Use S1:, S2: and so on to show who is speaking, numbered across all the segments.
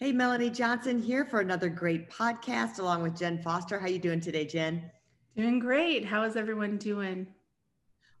S1: Hey, Melanie Johnson here for another great podcast along with Jen Foster. How you doing today, Jen?
S2: Doing great. How is everyone doing?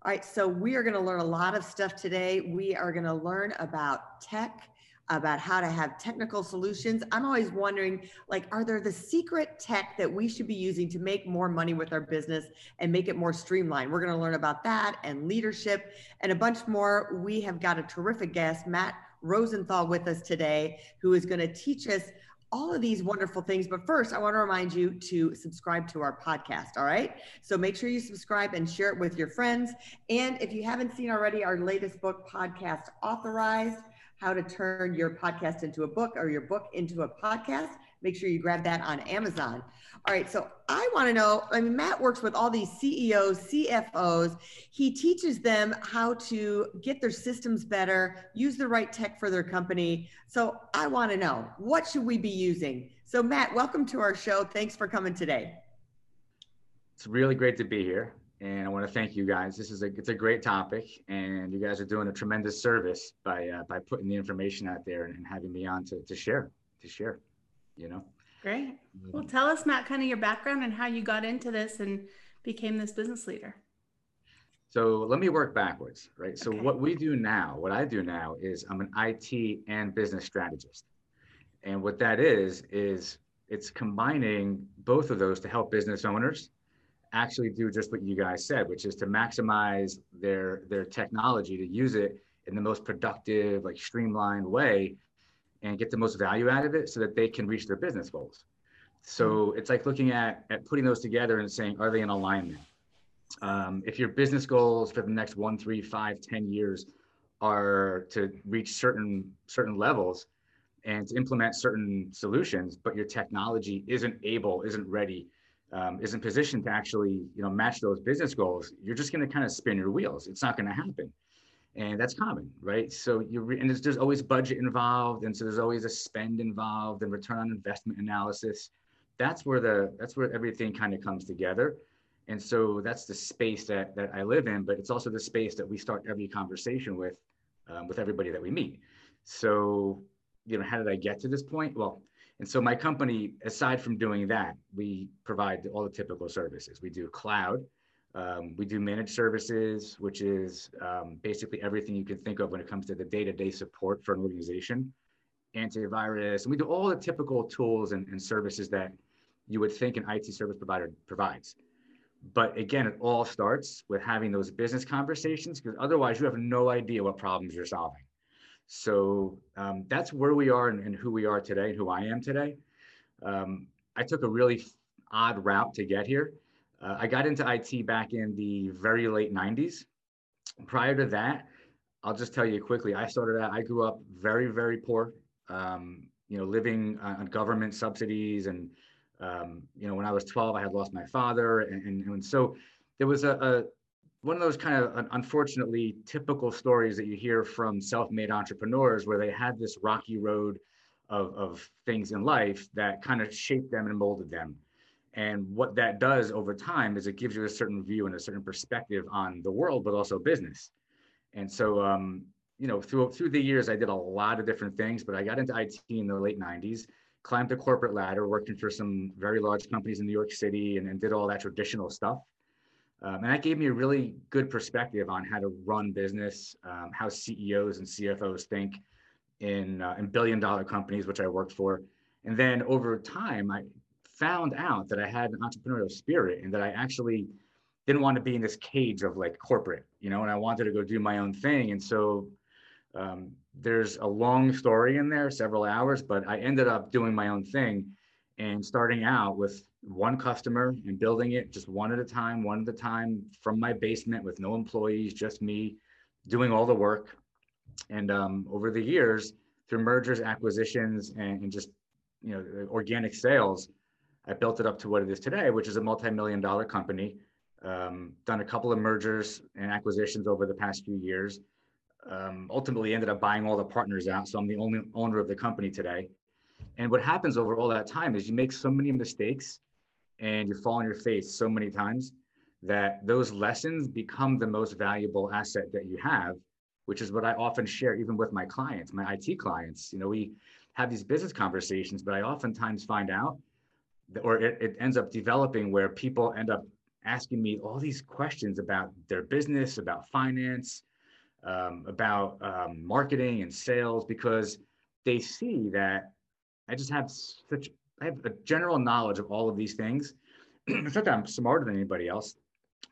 S1: All right, so we are going to learn a lot of stuff today. We are going to learn about tech, about how to have technical solutions. I'm always wondering like are there the secret tech that we should be using to make more money with our business and make it more streamlined? We're going to learn about that and leadership and a bunch more. We have got a terrific guest, Matt Rosenthal with us today, who is going to teach us all of these wonderful things. But first, I want to remind you to subscribe to our podcast. All right. So make sure you subscribe and share it with your friends. And if you haven't seen already, our latest book, Podcast Authorized How to Turn Your Podcast into a Book or Your Book into a Podcast make sure you grab that on Amazon. All right, so I want to know. I mean, Matt works with all these CEOs, CFOs. He teaches them how to get their systems better, use the right tech for their company. So I want to know what should we be using? So Matt, welcome to our show. Thanks for coming today.
S3: It's really great to be here, and I want to thank you guys. This is a it's a great topic, and you guys are doing a tremendous service by uh, by putting the information out there and, and having me on to to share to share you know?
S2: Great. Well, um, tell us, Matt, kind of your background and how you got into this and became this business leader.
S3: So let me work backwards, right? So what we do now, what I do now is I'm an IT and business strategist. And what that is, is it's combining both of those to help business owners actually do just what you guys said, which is to maximize their their technology to use it in the most productive, like streamlined way and get the most value out of it so that they can reach their business goals. So hmm. it's like looking at, at putting those together and saying, are they in alignment? Um, if your business goals for the next one, three, five, ten years are to reach certain certain levels and to implement certain solutions, but your technology isn't able, isn't ready, um, isn't positioned to actually you know match those business goals, you're just going to kind of spin your wheels. It's not going to happen and that's common right? So you re- and there's, there's always budget involved and so there's always a spend involved and return on investment analysis. That's where the that's where everything kind of comes together. And so that's the space that that i live in but it's also the space that we start every conversation with um, with everybody that we meet. So you know how did i get to this point? Well and so my company aside from doing that we provide all the typical services. We do cloud um, we do managed services, which is um, basically everything you can think of when it comes to the day-to-day support for an organization, antivirus, and we do all the typical tools and, and services that you would think an IT service provider provides. But again, it all starts with having those business conversations because otherwise you have no idea what problems you're solving. So um, that's where we are and, and, who we are today and who I am today. Um, I took a really odd route to get here. Uh, I got into IT back in the very late 90s. Prior to that, I'll just tell you quickly, I started out, I grew up very, very poor, um, you know, living on government subsidies. And, um, you know, when I was 12, I had lost my father. And, and, and so there was a, a, one of those kind of unfortunately typical stories that you hear from self-made entrepreneurs where they had this rocky road of, of things in life that kind of shaped them and molded them. And what that does over time is it gives you a certain view and a certain perspective on the world, but also business. And so, um, you know, through through the years, I did a lot of different things, but I got into IT in the late '90s, climbed the corporate ladder, working for some very large companies in New York City, and, and did all that traditional stuff. Um, and that gave me a really good perspective on how to run business, um, how CEOs and CFOs think in uh, in billion dollar companies, which I worked for. And then over time, I found out that I had an entrepreneurial spirit and that I actually didn't want to be in this cage of like corporate, you know, and I wanted to go do my own thing. And so um, there's a long story in there, several hours, but I ended up doing my own thing and starting out with one customer and building it just one at a time, one at a time from my basement with no employees, just me doing all the work. And um, over the years, through mergers, acquisitions, and, and just you know organic sales, I built it up to what it is today, which is a multi-million dollar company. Um, done a couple of mergers and acquisitions over the past few years. Um, ultimately, ended up buying all the partners out, so I'm the only owner of the company today. And what happens over all that time is you make so many mistakes and you fall on your face so many times that those lessons become the most valuable asset that you have, which is what I often share even with my clients, my IT clients. You know, we have these business conversations, but I oftentimes find out, or it, it ends up developing where people end up asking me all these questions about their business, about finance, um, about um, marketing and sales, because they see that I just have such I have a general knowledge of all of these things. it's not that I'm smarter than anybody else.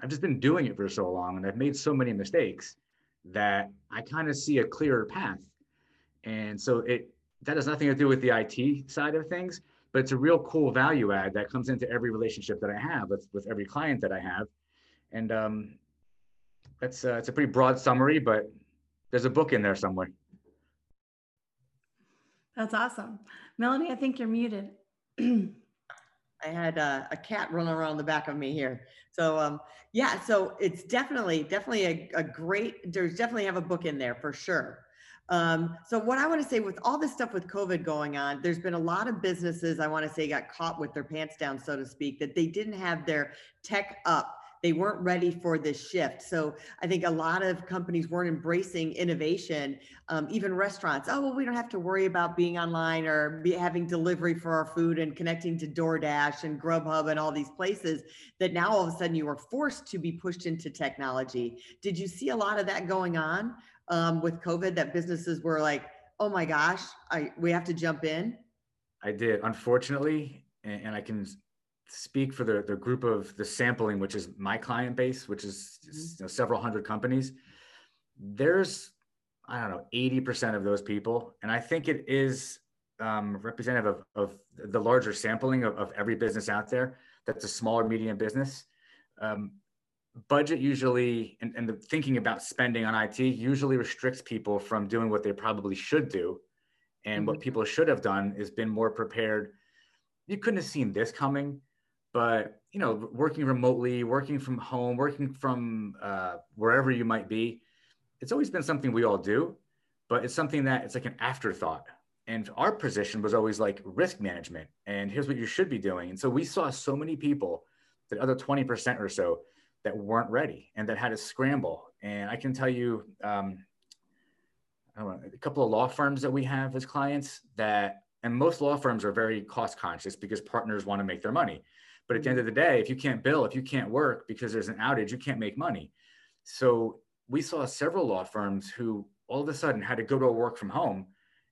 S3: I've just been doing it for so long and I've made so many mistakes that I kind of see a clearer path. And so it that has nothing to do with the IT side of things, but it's a real cool value add that comes into every relationship that I have with, with every client that I have. And um, that's uh, it's a pretty broad summary, but there's a book in there somewhere.
S2: That's awesome. Melanie, I think you're muted.
S1: I had a, a, cat running around the back of me here. So um, yeah, so it's definitely, definitely a, a, great, there's definitely have a book in there for sure. Um, so what I want to say with all this stuff with COVID going on, there's been a lot of businesses I want to say got caught with their pants down, so to speak, that they didn't have their tech up they weren't ready for this shift. So I think a lot of companies weren't embracing innovation, um, even restaurants. Oh, well, we don't have to worry about being online or be having delivery for our food and connecting to DoorDash and Grubhub and all these places that now all of a sudden you were forced to be pushed into technology. Did you see a lot of that going on um, with COVID that businesses were like, oh my gosh, I, we have to jump in?
S3: I did. Unfortunately, and, and I can speak for the, the group of the sampling, which is my client base, which is mm-hmm. you know, several hundred companies, there's, I don't know, 80% of those people. And I think it is um, representative of, of the larger sampling of, of every business out there that's a smaller medium business. Um, budget usually, and, and the thinking about spending on IT usually restricts people from doing what they probably should do. And mm-hmm. what people should have done is been more prepared. You couldn't have seen this coming but you know working remotely working from home working from uh, wherever you might be it's always been something we all do but it's something that it's like an afterthought and our position was always like risk management and here's what you should be doing and so we saw so many people that other 20% or so that weren't ready and that had to scramble and i can tell you um, know, a couple of law firms that we have as clients that and most law firms are very cost conscious because partners want to make their money but at the end of the day, if you can't bill, if you can't work because there's an outage, you can't make money. So we saw several law firms who all of a sudden had to go to work from home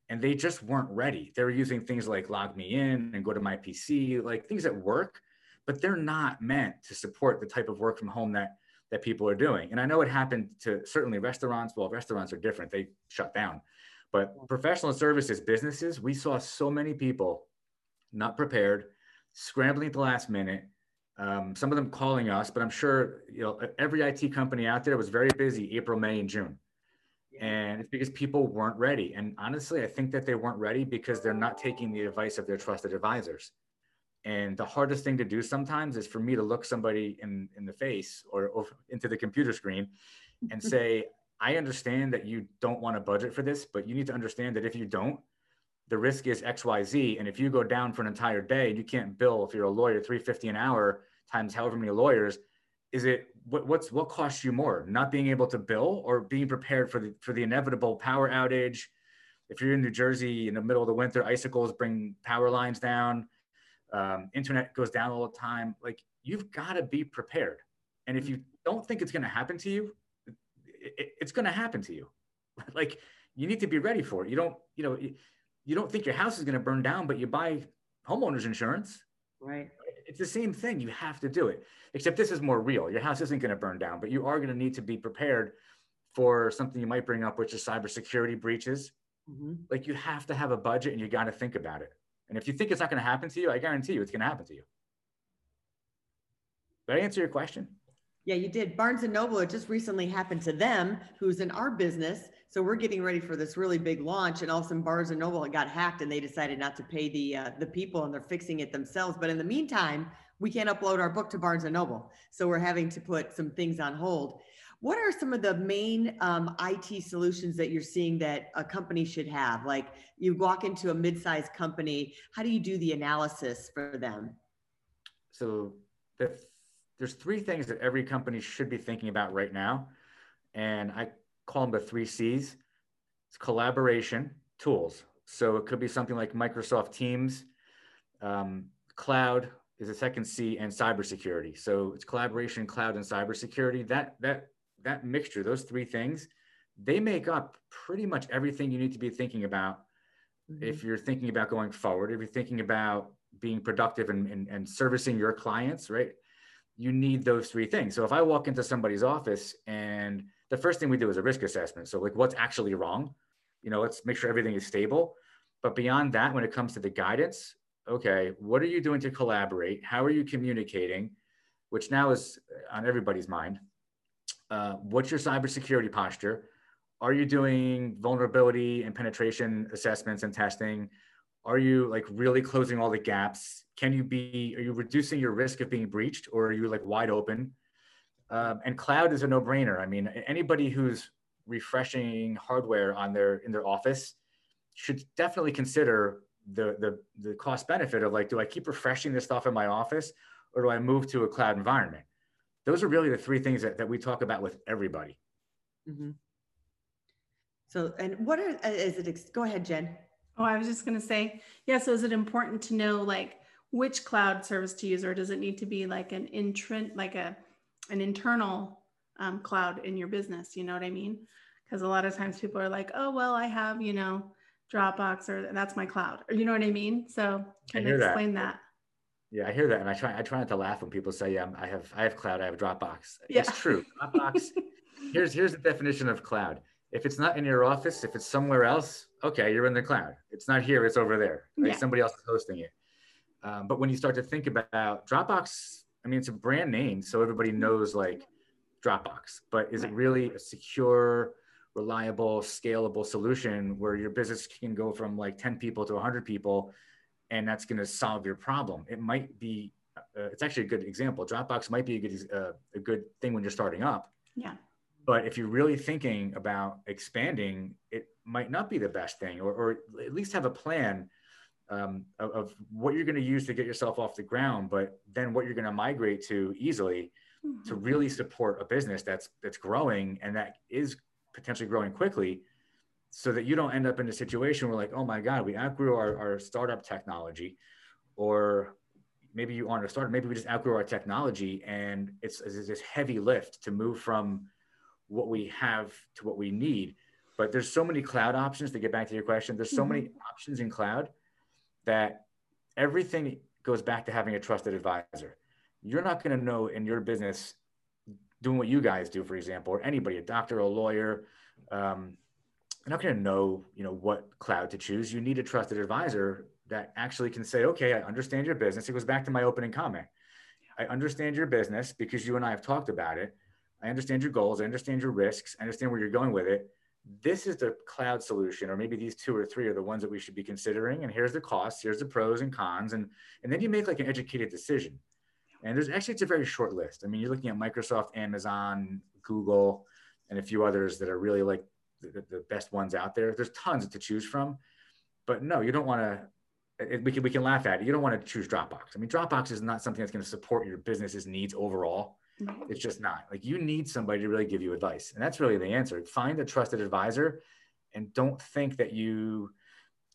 S3: and they just weren't ready. They were using things like LogMeIn and GoToMyPC, like things that work, but they're not meant to support the type of work from home that that people are doing. And I know it happened to certainly restaurants. Well, restaurants are different. They shut down. But professional services businesses, we saw so many people not prepared, scrambling at the last minute. Um, some of them calling us, but I'm sure you know every IT company out there was very busy April, May, and June, and it's because people weren't ready. And honestly, I think that they weren't ready because they're not taking the advice of their trusted advisors. And the hardest thing to do sometimes is for me to look somebody in in the face or, or into the computer screen and say, I understand that you don't want to budget for this, but you need to understand that if you don't, the risk is XYZ. And if you go down for an entire day and you can't bill, if you're a lawyer, 350 an hour times however many lawyers, is it what, what's what costs you more? Not being able to bill or being prepared for the for the inevitable power outage? If you're in New Jersey in the middle of the winter, icicles bring power lines down, um, internet goes down all the time. Like you've got to be prepared. And if you don't think it's going to happen to you, it, it's going to happen to you. like you need to be ready for it. You don't, you know, you don't think your house is going to burn down, but you buy homeowners insurance.
S1: Right.
S3: It's the same thing. You have to do it, except this is more real. Your house isn't going to burn down, but you are going to need to be prepared for something you might bring up, which is cybersecurity breaches. Mm-hmm. Like you have to have a budget and you got to think about it. And if you think it's not going to happen to you, I guarantee you it's going to happen to you. Did I answer your question?
S1: Yeah, you did. Barnes and Noble, it just recently happened to them, who's in our business. So we're getting ready for this really big launch and all of a sudden Barnes and Noble got hacked and they decided not to pay the, uh, the people and they're fixing it themselves. But in the meantime, we can't upload our book to Barnes and Noble. So we're having to put some things on hold. What are some of the main um, IT solutions that you're seeing that a company should have? Like you walk into a mid-sized company, how do you do the analysis for them?
S3: So the there's three things that every company should be thinking about right now. And I call them the three C's. It's collaboration, tools. So it could be something like Microsoft Teams, um, cloud is a second C, and cybersecurity. So it's collaboration, cloud, and cybersecurity. That that that mixture, those three things, they make up pretty much everything you need to be thinking about mm-hmm. if you're thinking about going forward, if you're thinking about being productive and, and, and servicing your clients, right? you need those three things. So if I walk into somebody's office and the first thing we do is a risk assessment. So like what's actually wrong? You know, let's make sure everything is stable. But beyond that, when it comes to the guidance, okay, what are you doing to collaborate? How are you communicating? Which now is on everybody's mind. Uh, what's your cybersecurity posture? Are you doing vulnerability and penetration assessments and testing? Are you like really closing all the gaps? can you be are you reducing your risk of being breached or are you like wide open um, and cloud is a no-brainer i mean anybody who's refreshing hardware on their in their office should definitely consider the the, the cost benefit of like do i keep refreshing this stuff in my office or do i move to a cloud environment those are really the three things that, that we talk about with everybody mm-hmm.
S1: so and what are is it go ahead jen
S2: oh i was just going to say yeah so is it important to know like which cloud service to use, or does it need to be like an intrint, like a an internal um, cloud in your business? You know what I mean? Because a lot of times people are like, oh well, I have you know Dropbox or that's my cloud, or you know what I mean. So can you explain that. that.
S3: Yeah, I hear that, and I try I try not to laugh when people say, "Yeah, I have I have cloud, I have Dropbox." Yeah. It's true. Dropbox. here's here's the definition of cloud. If it's not in your office, if it's somewhere else, okay, you're in the cloud. It's not here, it's over there. Right? Yeah. Somebody else is hosting it. Um, but when you start to think about Dropbox, I mean, it's a brand name, so everybody knows like Dropbox, but is it really a secure, reliable, scalable solution where your business can go from like 10 people to 100 people and that's going to solve your problem? It might be, uh, it's actually a good example. Dropbox might be a good, uh, a good thing when you're starting up.
S2: Yeah.
S3: But if you're really thinking about expanding, it might not be the best thing, or, or at least have a plan um, of, of, what you're going to use to get yourself off the ground, but then what you're going to migrate to easily mm-hmm. to really support a business that's that's growing and that is potentially growing quickly, so that you don't end up in a situation where like, oh my God, we outgrew our, our startup technology, or maybe you aren't a startup, maybe we just outgrew our technology, and it's, it's this heavy lift to move from what we have to what we need. But there's so many cloud options to get back to your question. There's so mm-hmm. many options in cloud that everything goes back to having a trusted advisor. You're not going to know in your business doing what you guys do, for example, or anybody, a doctor, a lawyer, um, you're not going to know, you know, what cloud to choose. You need a trusted advisor that actually can say, okay, I understand your business. It goes back to my opening comment. I understand your business because you and I have talked about it. I understand your goals. I understand your risks. I understand where you're going with it this is the cloud solution, or maybe these two or three are the ones that we should be considering. And here's the costs, here's the pros and cons, and and then you make like an educated decision. And there's actually it's a very short list. I mean, you're looking at Microsoft, Amazon, Google, and a few others that are really like the, the best ones out there. There's tons to choose from, but no, you don't want to. We can we can laugh at it. You don't want to choose Dropbox. I mean, Dropbox is not something that's going to support your business's needs overall. It's just not like you need somebody to really give you advice. And that's really the answer. Find a trusted advisor and don't think that you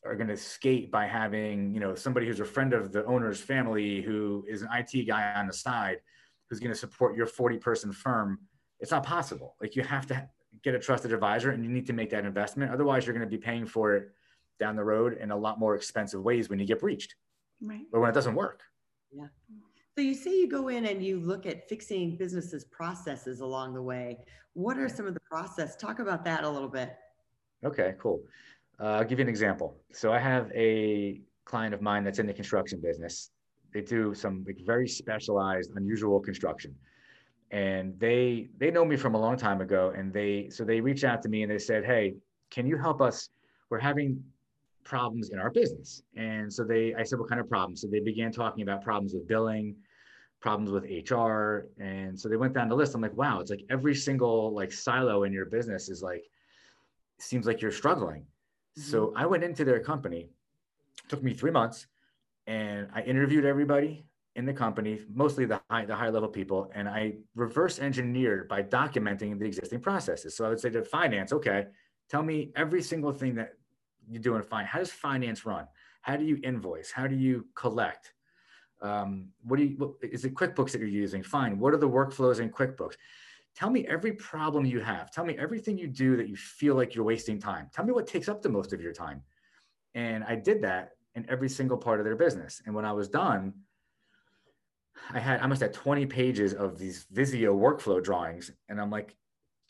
S3: are going to skate by having, you know, somebody who's a friend of the owner's family who is an IT guy on the side who's going to support your 40 person firm. It's not possible. Like you have to get a trusted advisor and you need to make that investment. Otherwise, you're going to be paying for it down the road in a lot more expensive ways when you get breached.
S2: Right.
S3: Or when it doesn't work.
S1: Yeah. So you say you go in and you look at fixing businesses processes along the way. What are some of the process? Talk about that a little bit.
S3: Okay, cool. Uh, I'll give you an example. So I have a client of mine that's in the construction business. They do some like very specialized, unusual construction. And they they know me from a long time ago and they so they reached out to me and they said hey can you help us? We're having problems in our business. And so they i said what kind of problems? So they began talking about problems with billing problems with hr and so they went down the list. I'm like wow it's like every single like silo in your business is like seems like you're struggling. Mm-hmm. so i went into their company took me three months and i interviewed everybody in the company, mostly the high, the high level people, and I reverse engineered by documenting the existing processes. So I would say to finance, okay, tell me every single thing that you do in finance. How does finance run? How do you invoice? How do you collect? Um, what do you, what, is it QuickBooks that you're using? Fine. What are the workflows in QuickBooks? Tell me every problem you have. Tell me everything you do that you feel like you're wasting time. Tell me what takes up the most of your time. And I did that in every single part of their business. And when I was done, I had I must have 20 pages of these Visio workflow drawings, and I'm like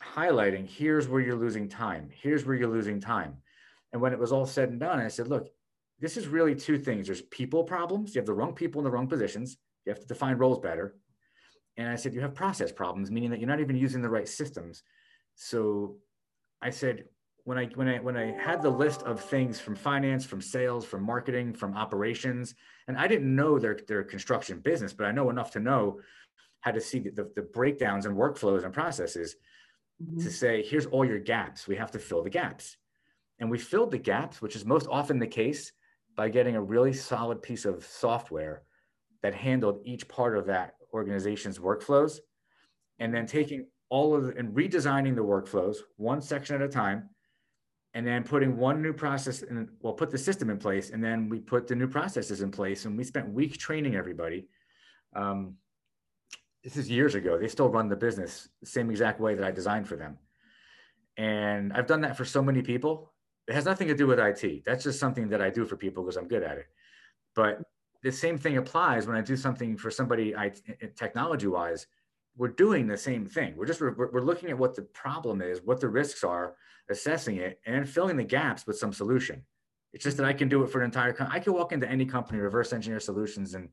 S3: highlighting here's where you're losing time, here's where you're losing time. And when it was all said and done, I said, look, this is really two things. There's people problems. You have the wrong people in the wrong positions. You have to define roles better. And I said, you have process problems, meaning that you're not even using the right systems. So I said, when I when I when I had the list of things from finance, from sales, from marketing, from operations, and I didn't know their their construction business, but I know enough to know how to see the, the, breakdowns and workflows and processes mm-hmm. to say, here's all your gaps. We have to fill the gaps. And we filled the gaps, which is most often the case, by getting a really solid piece of software that handled each part of that organization's workflows and then taking all of the, and redesigning the workflows one section at a time and then putting one new process and well put the system in place and then we put the new processes in place and we spent weeks training everybody. Um, this is years ago. They still run the business the same exact way that i designed for them. And i've done that for so many people. It has nothing to do with it that's just something that i do for people because i'm good at it. But the same thing applies when i do something for somebody I, technology wise we're doing the same thing. We're just we're, we're looking at what the problem is, what the risks are, assessing it, and filling the gaps with some solution. It's just that I can do it for an entire. Com- I can walk into any company, reverse engineer solutions, and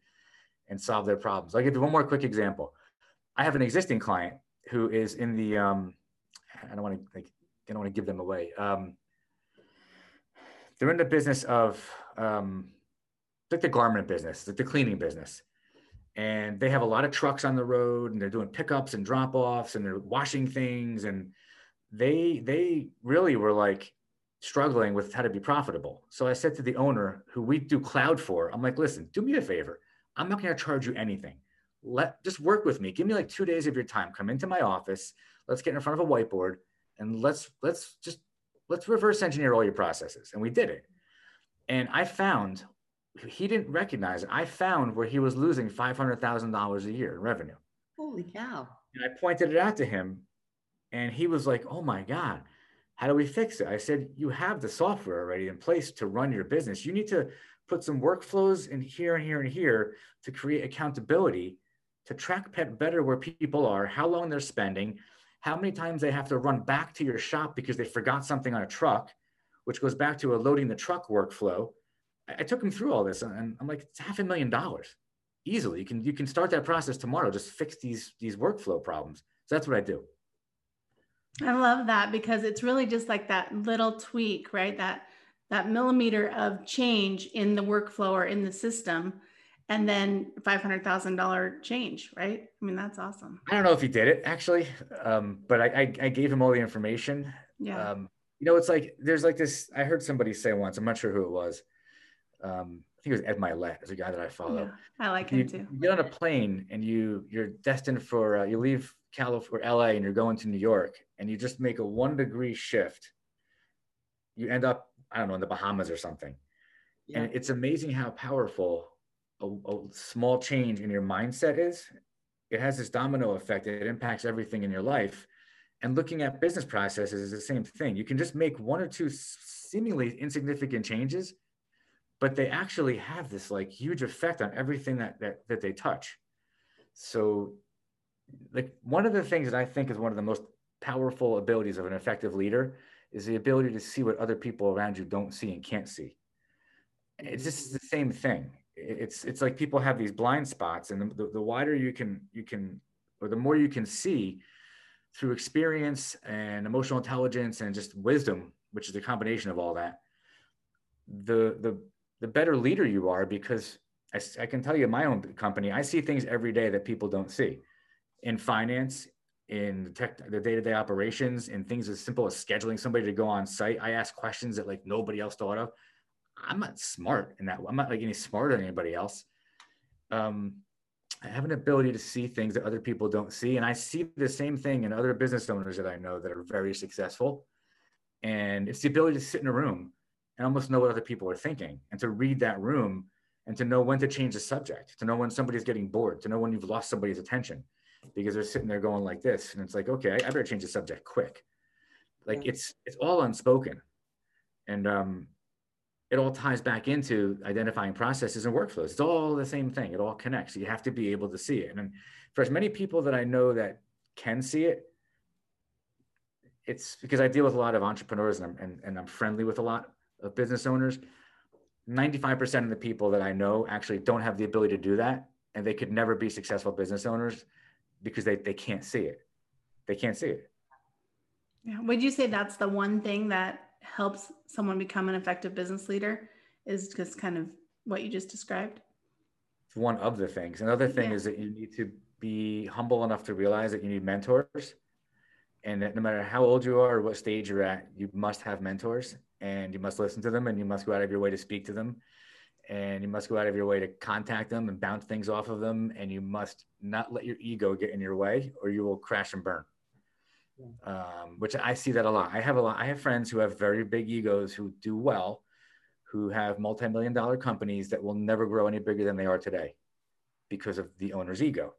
S3: and solve their problems. I'll give you one more quick example. I have an existing client who is in the. Um, I don't want to like. I don't want to give them away. Um, they're in the business of um, like the garment business, like the cleaning business and they have a lot of trucks on the road and they're doing pickups and drop offs and they're washing things and they they really were like struggling with how to be profitable. So i said to the owner who we do cloud for i'm like listen do me a favor. I'm not going to charge you anything. Let just work with me. Give me like two days of your time. Come into my office. Let's get in front of a whiteboard and let's let's just let's reverse engineer all your processes. And we did it. And i found he didn't recognize it. I found where he was losing $500,000 a year in revenue.
S1: Holy cow.
S3: And I pointed it out to him and he was like, oh my God, how do we fix it? I said, you have the software already in place to run your business. You need to put some workflows in here and here and here to create accountability to track pet better where people are, how long they're spending, how many times they have to run back to your shop because they forgot something on a truck, which goes back to a loading the truck workflow I took him through all this and I'm like, it's half a million dollars easily. You can, you can start that process tomorrow. Just fix these, these workflow problems. So that's what I do.
S2: I love that because it's really just like that little tweak, right? That, that millimeter of change in the workflow or in the system and then $500,000 change, right? I mean, that's awesome.
S3: I don't know if he did it actually, um, but I, I, I, gave him all the information.
S2: Yeah.
S3: Um, you know, it's like, there's like this, I heard somebody say once, I'm not sure who it was, um, I think it was Ed Mylett, is a guy that I follow. Yeah,
S2: I like
S3: you,
S2: him too.
S3: You get on a plane and you you're destined for uh, you leave California, LA, and you're going to New York, and you just make a one degree shift. You end up I don't know in the Bahamas or something, yeah. and it's amazing how powerful a, a small change in your mindset is. It has this domino effect. It impacts everything in your life. And looking at business processes is the same thing. You can just make one or two seemingly insignificant changes but they actually have this like huge effect on everything that that, that they touch. So like one of the things that i think is one of the most powerful abilities of an effective leader is the ability to see what other people around you don't see and can't see. It's just the same thing. It's it's like people have these blind spots and the, the wider you can you can or the more you can see through experience and emotional intelligence and just wisdom, which is a combination of all that, the the the better leader you are because I, I can tell you my own company, I see things every day that people don't see in finance, in the tech, the day-to-day operations, in things as simple as scheduling somebody to go on site. I ask questions that like nobody else thought of. I'm not smart in that. I'm not like any smarter than anybody else. Um, I have an ability to see things that other people don't see. And I see the same thing in other business owners that I know that are very successful. And it's the ability to sit in a room and almost know what other people are thinking and to read that room and to know when to change the subject, to know when somebody's getting bored, to know when you've lost somebody's attention because they're sitting there going like this. And it's like, okay, I, better change the subject quick. Like it's it's all unspoken. And um, it all ties back into identifying processes and workflows. It's all the same thing. It all connects. You have to be able to see it. And for as many people that I know that can see it, it's because I deal with a lot of entrepreneurs and I'm, and, and I'm friendly with a lot of business owners. 95% of the people that I know actually don't have the ability to do that. And they could never be successful business owners because they, they can't see it. They can't see it.
S2: Yeah. Would you say that's the one thing that helps someone become an effective business leader is just kind of what you just described?
S3: It's one of the things. Another thing yeah. is that you need to be humble enough to realize that you need mentors and that no matter how old you are or what stage you're at, you must have mentors and you must listen to them and you must go out of your way to speak to them and you must go out of your way to contact them and bounce things off of them and you must not let your ego get in your way or you will crash and burn um, which I see that a lot. I have a lot. I have friends who have very big egos who do well, who have multi-million dollar companies that will never grow any bigger than they are today, because of the owner's ego,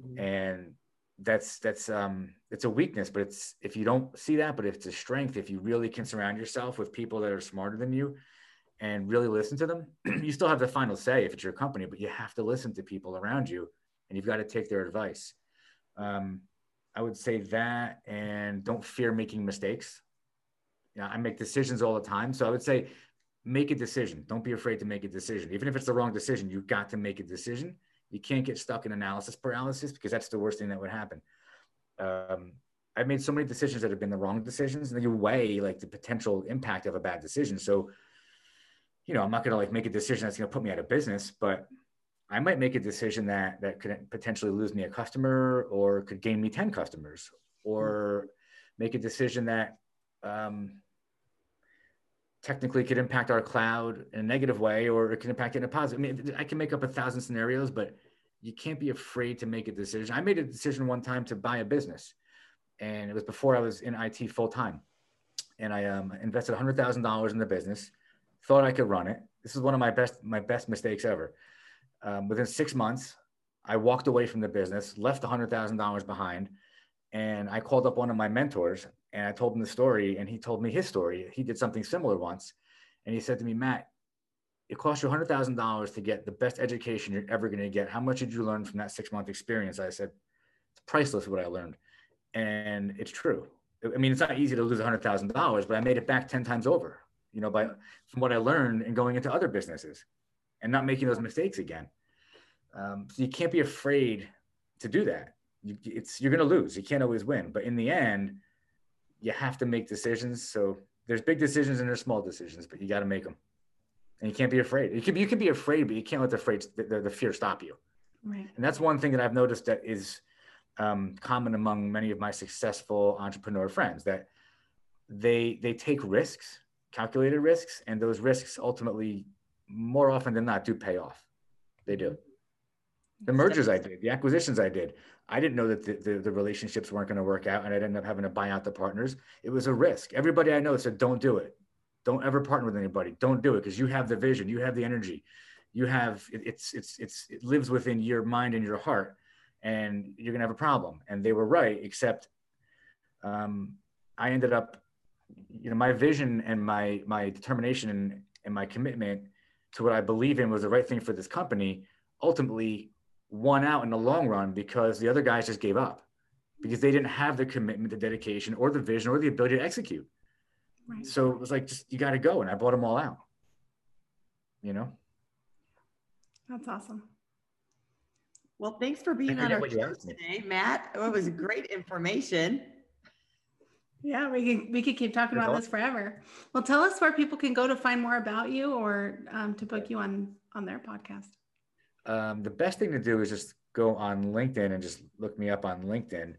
S3: mm-hmm. and that's that's um it's a weakness. But it's if you don't see that, but it's a strength. If you really can surround yourself with people that are smarter than you, and really listen to them, you still have the final say if it's your company, but you have to listen to people around you, and you've got to take their advice. Um, I would say that and don't fear making mistakes. Yeah, I make decisions all the time. So I would say make a decision. Don't be afraid to make a decision. Even if it's the wrong decision, you've got to make a decision. You can't get stuck in analysis paralysis because that's the worst thing that would happen. Um, I've made so many decisions that have been the wrong decisions, and you weigh like the potential impact of a bad decision. So, you know, I'm not going to like make a decision that's going to put me out of business, but I might make a decision that that could potentially lose me a customer or could gain me 10 customers or make a decision that um, technically could impact our cloud in a negative way or it can impact it in a positive. I mean, I can make up a thousand scenarios, but you can't be afraid to make a decision. I made a decision one time to buy a business and it was before I was in IT full time. And I um, invested $100,000 in the business, thought I could run it. This is one of my best, my best mistakes ever um, within six months, I walked away from the business, left $100,000 behind, and I called up one of my mentors and I told him the story, and he told me his story. He did something similar once, and he said to me, Matt, it cost you $100,000 to get the best education you're ever going to get. How much did you learn from that six month experience? I said, it's priceless what I learned. And it's true. I mean, it's not easy to lose $100,000, but I made it back 10 times over, you know, by from what I learned and going into other businesses and not making those mistakes again. Um, so you can't be afraid to do that. You, it's you're going to lose. You can't always win, but in the end, you have to make decisions. So there's big decisions and there's small decisions, but you got to make them, and you can't be afraid. You can you can be afraid, but you can't let the afraid the, the fear stop you.
S2: Right.
S3: And that's one thing that I've noticed that is um, common among many of my successful entrepreneur friends that they they take risks, calculated risks, and those risks ultimately more often than not do pay off. They do. The mergers I did, the acquisitions I did, I didn't know that the, the, the relationships weren't going to work out and I'd end up having to buy out the partners. It was a risk. Everybody I know said, don't do it. Don't ever partner with anybody. Don't do it because you have the vision, you have the energy, you have it, it's it's it's it lives within your mind and your heart, and you're gonna have a problem. And they were right, except um, I ended up, you know, my vision and my my determination and, and my commitment to what I believe in was the right thing for this company ultimately won out in the long run because the other guys just gave up because they didn't have the commitment, the dedication, or the vision, or the ability to execute. Right. So it was like, just you got to go, and I bought them all out. You know.
S2: That's awesome.
S1: Well, thanks for being on our show today, Matt. It was great information.
S2: Yeah, we can we could keep talking about this forever. Well, tell us where people can go to find more about you or um, to book you on on their podcast.
S3: Um, the best thing to do is just go on LinkedIn and just look me up on LinkedIn.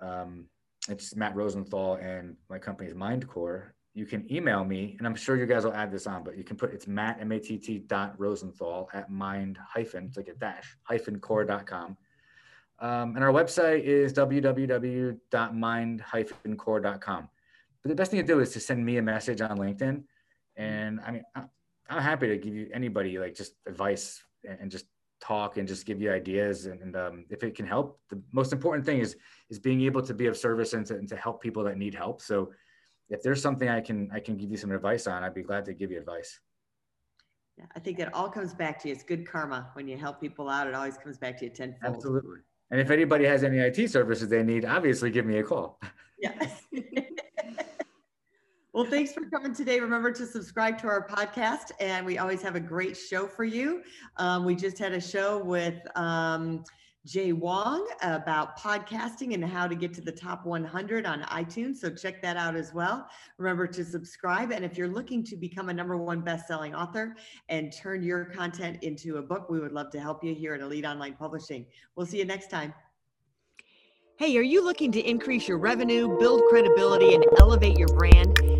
S3: Um, it's Matt Rosenthal and my company is MindCore. You can email me, and I'm sure you guys will add this on, but you can put it's Matt M A T T dot Rosenthal at mind hyphen it's like a dash hyphen core.com. Um, and our website is www.mind-core.com. But the best thing to do is to send me a message on LinkedIn. And I mean, I'm happy to give you anybody like just advice and just talk and just give you ideas. And, and um, if it can help, the most important thing is is being able to be of service and to, and to help people that need help. So if there's something I can I can give you some advice on, I'd be glad to give you advice.
S1: Yeah, I think it all comes back to you. It's good karma. When you help people out, it always comes back to you tenfold.
S3: Absolutely. And if anybody has any IT services they need, obviously give me a call.
S1: Yes. well, thanks for coming today. Remember to subscribe to our podcast, and we always have a great show for you. Um, we just had a show with um, Jay Wong about podcasting and how to get to the top 100 on iTunes. So check that out as well. Remember to subscribe. And if you're looking to become a number one best-selling author and turn your content into a book, we would love to help you here at Elite Online Publishing. We'll see you next time. Hey, are you looking to increase your revenue, build credibility, and elevate your brand?